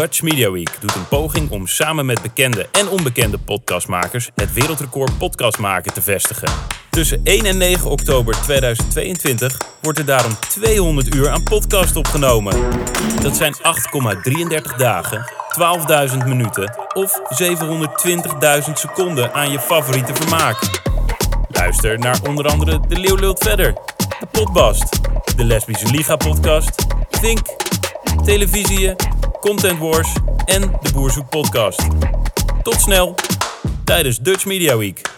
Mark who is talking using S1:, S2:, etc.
S1: Dutch Media Week doet een poging om samen met bekende en onbekende podcastmakers het wereldrecord podcast maken te vestigen. Tussen 1 en 9 oktober 2022 wordt er daarom 200 uur aan podcast opgenomen. Dat zijn 8,33 dagen, 12.000 minuten of 720.000 seconden aan je favoriete vermaak. Luister naar onder andere De Leeuw Lult Verder, De Potbast, De Lesbische Liga Podcast, Think, Televisie, Content Wars en De Boerzoek Podcast. Tot snel tijdens Dutch Media Week.